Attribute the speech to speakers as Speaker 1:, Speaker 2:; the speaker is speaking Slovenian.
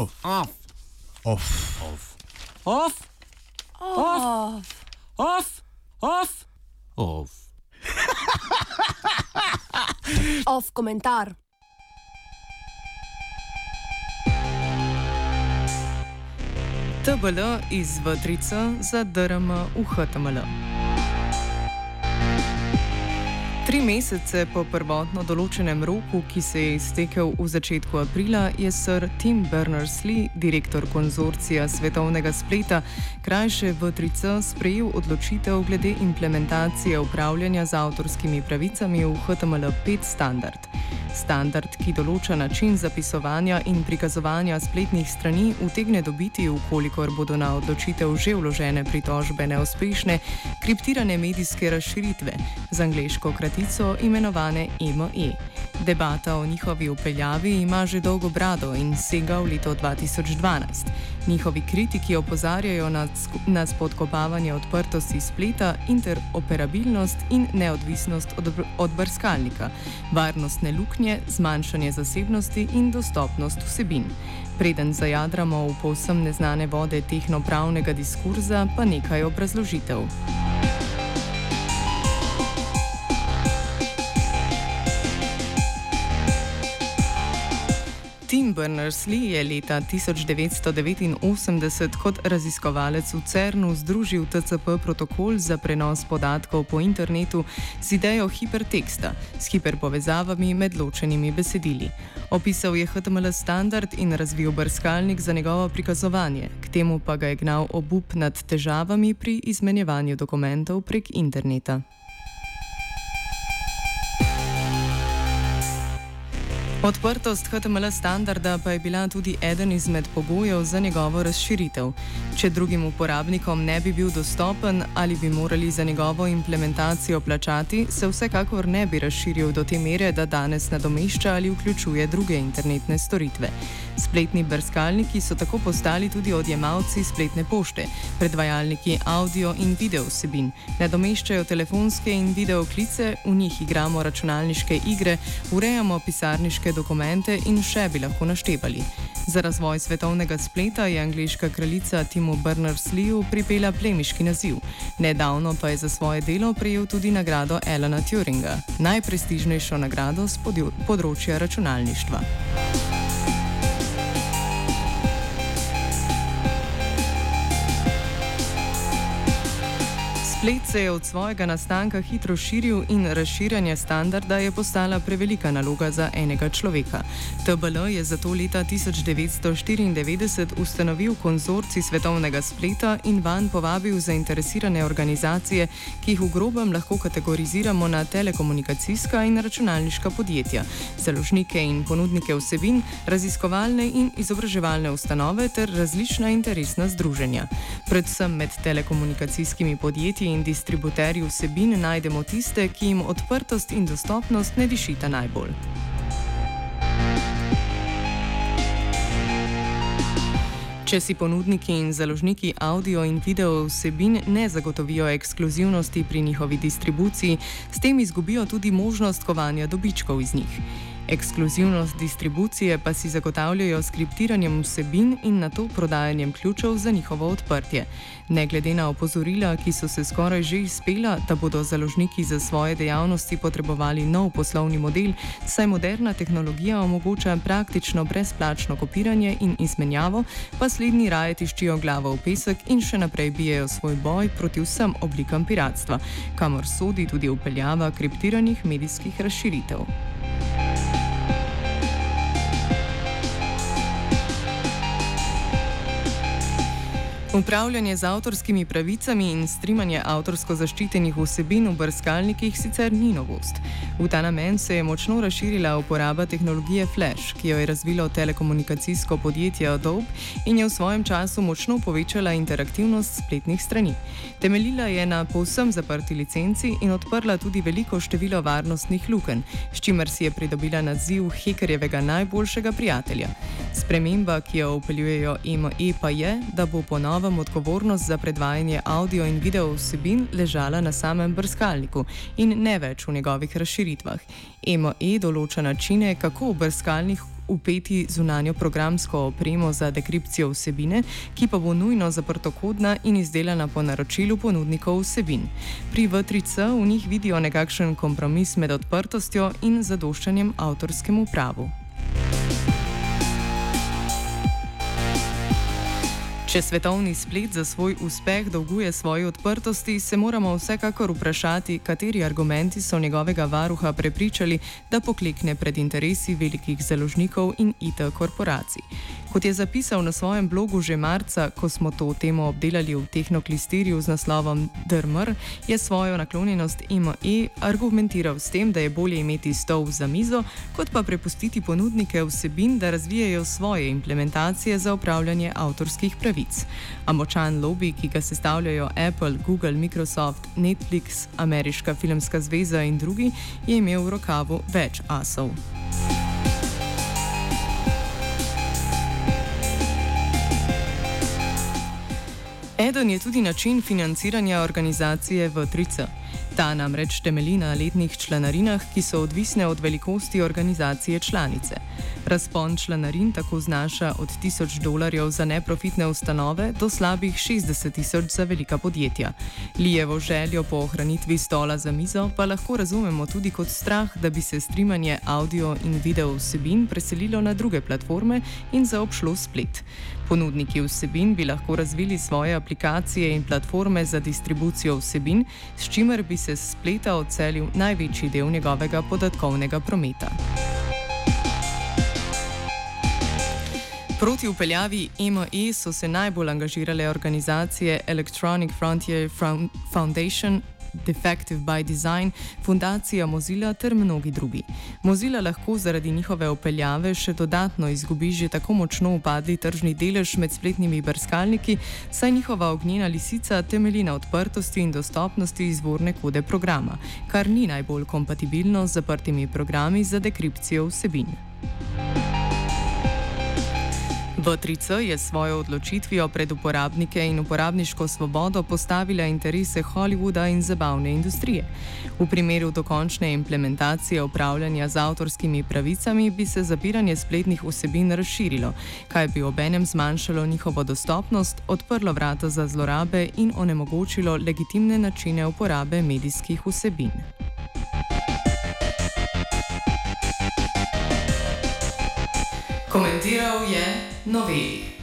Speaker 1: Off.
Speaker 2: Off.
Speaker 1: Off.
Speaker 2: Off. Off. Off. Off. Off. Off.
Speaker 3: Off komentar.
Speaker 4: TBL iz Vatrica za DRM v Tri mesece po prvotno določenem roku, ki se je iztekel v začetku aprila, je sir Tim Berners-Lee, direktor konzorcija svetovnega spleta, krajše V3C, sprejel odločitev glede implementacije upravljanja z avtorskimi pravicami v HTML5 standard. Standard, ki določa način zapisovanja in prikazovanja spletnih strani, utegne dobiti, ukolikor bodo na odločitev že vložene pritožbe neuspešne, kriptirane medijske razširitve, z angliško kratico imenovane EME. Debata o njihovi upeljavi ima že dolgo brado in sega v leto 2012. Njihovi kritiki opozarjajo na, na spodkopavanje odprtosti spleta, interoperabilnost in neodvisnost od, od brskalnika, varnostne luknje, zmanjšanje zasebnosti in dostopnost vsebin. Preden zajadramo v povsem neznane vode tehnopravnega diskurza, pa nekaj obrazložitev. Tim Berners-Lee je leta 1989 kot raziskovalec v CERN-u združil TCP protokol za prenos podatkov po internetu z idejo hiperteksta s hiperpovezavami med ločenimi besedili. Opisal je HTML standard in razvil brskalnik za njegovo prikazovanje, k temu pa ga je gnal obup nad težavami pri izmenjevanju dokumentov prek interneta. Odprtost HTML standarda pa je bila tudi eden izmed pogojev za njegovo razširitev. Če drugim uporabnikom ne bi bil dostopen ali bi morali za njegovo implementacijo plačati, se vsekakor ne bi razširil do te mere, da danes nadomešča ali vključuje druge internetne storitve. Spletni brskalniki so tako postali tudi odjemalci spletne pošte, predvajalniki audio in video vsebin, nadomeščajo telefonske in video klice, v njih igramo računalniške igre, urejamo pisarniške dokumente in še bi lahko naštevali. Za razvoj svetovnega spleta je angliška kraljica Timo Berners-Lee pripela plemiški naziv. Nedavno pa je za svoje delo prejel tudi nagrado Elena Turinga, najprestižnejšo nagrado z področja računalništva. Splet se je od svojega nastanka hitro širil in razširjanje standarda je postala prevelika naloga za enega človeka. TBL je zato leta 1994 ustanovil konzorci svetovnega spleta in van povabil zainteresirane organizacije, ki jih v grobem lahko kategoriziramo na telekomunikacijska in računalniška podjetja, založnike in ponudnike vsebin, raziskovalne in izobraževalne ustanove ter različna interesna združenja. Predvsem med telekomunikacijskimi podjetji in distributerji vsebin najdemo tiste, ki jim odprtost in dostopnost ne dišita najbolj. Če si ponudniki in založniki audio in video vsebin ne zagotovijo ekskluzivnosti pri njihovi distribuciji, s tem izgubijo tudi možnost kovanja dobičkov iz njih. Ekskluzivnost distribucije pa si zagotavljajo s kriptiranjem vsebin in na to prodajanjem ključev za njihovo odprtje. Ne glede na opozorila, ki so se skoraj že izpela, da bodo založniki za svoje dejavnosti potrebovali nov poslovni model, saj moderna tehnologija omogoča praktično brezplačno kopiranje in izmenjavo, pa slednji raje tiščijo glavo v pesek in še naprej bijajo svoj boj proti vsem oblikam piratstva, kamor sodi tudi upeljava kriptiranih medijskih razširitev. Upravljanje z avtorskimi pravicami in streamanje avtorsko zaščitenih vsebin v brskalnikih sicer ni novost. V ta namen se je močno razširila uporaba tehnologije Flash, ki jo je razvilo telekomunikacijsko podjetje Adobe in je v svojem času močno povečala interaktivnost spletnih strani. Temeljila je na povsem zaprti licenci in odprla tudi veliko število varnostnih luken, s čimer si je pridobila naziv hekerjevega najboljšega prijatelja. Sprememba, ki jo upeljujejo EME, pa je, da bo ponovno novem odgovornost za predvajanje audio in video vsebin ležala na samem brskalniku in ne več v njegovih razširitvah. EME določa načine, kako v brskalnik upeti zunanjo programsko opremo za dekripcijo vsebine, ki pa bo nujno zaprtokodna in izdelana po naročilu ponudnikov vsebin. Pri V3C v njih vidijo nekakšen kompromis med odprtostjo in zadoščanjem avtorskemu pravu. Če svetovni splet za svoj uspeh dolguje svoji odprtosti, se moramo vsekakor vprašati, kateri argumenti so njegovega varuha prepričali, da poklekne pred interesi velikih založnikov in IT korporacij. Kot je zapisal na svojem blogu že marca, ko smo to temo obdelali v Tehnoklisteriju z naslovom DRMR, je svojo naklonjenost ME argumentiral s tem, da je bolje imeti stol za mizo, kot pa prepustiti ponudnike vsebin, da razvijajo svoje implementacije za upravljanje avtorskih pravic. A močan lobby, ki ga sestavljajo Apple, Google, Microsoft, Netflix, Ameriška filmska zveza in drugi, je imel v rokavu več asov. Eden je tudi način financiranja organizacije V3C. Ta namreč temelji na letnih članarinah, ki so odvisne od velikosti organizacije članice. Razpon članarin tako znaša od 1000 dolarjev za neprofitne ustanove do slabih 60 tisoč za velika podjetja. Lijevo željo po ohranitvi stola za mizo pa lahko razumemo tudi kot strah, da bi se streamanje audio in video vsebin preselilo na druge platforme in zaobšlo splet. Ponudniki vsebin bi lahko razvili svoje aplikacije in platforme za distribucijo vsebin, s čimer bi se s spleta odselil največji del njegovega podatkovnega prometa. Proti upeljavi EME so se najbolj angažirale organizacije Electronic Frontier Foundation, Defective by Design, Fundacija Mozilla ter mnogi drugi. Mozilla lahko zaradi njihove upeljave še dodatno izgubi že tako močno upadli tržni delež med spletnimi brskalniki, saj njihova ognjena lisica temelji na odprtosti in dostopnosti izvorne kode programa, kar ni najbolj kompatibilno z zaprtimi programi za dekripcijo vsebin. V3C je svojo odločitvijo pred uporabnike in uporabniško svobodo postavila interese Hollywooda in zabavne industrije. V primeru dokončne implementacije upravljanja z avtorskimi pravicami bi se zapiranje spletnih vsebin razširilo, kaj bi obenem zmanjšalo njihovo dostopnost, odprlo vrata za zlorabe in onemogočilo legitimne načine uporabe medijskih vsebin. Komentiral je nový.